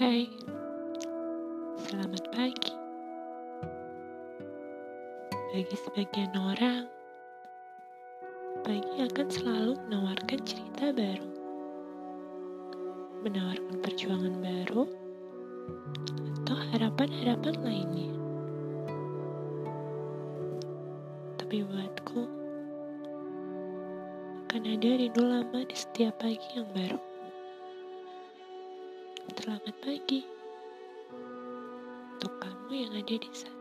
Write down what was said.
Hai, selamat pagi. Bagi sebagian orang, pagi akan selalu menawarkan cerita baru, menawarkan perjuangan baru, atau harapan-harapan lainnya. Tapi buatku, akan ada rindu lama di setiap pagi yang baru. Selamat pagi untuk kamu yang ada di sana.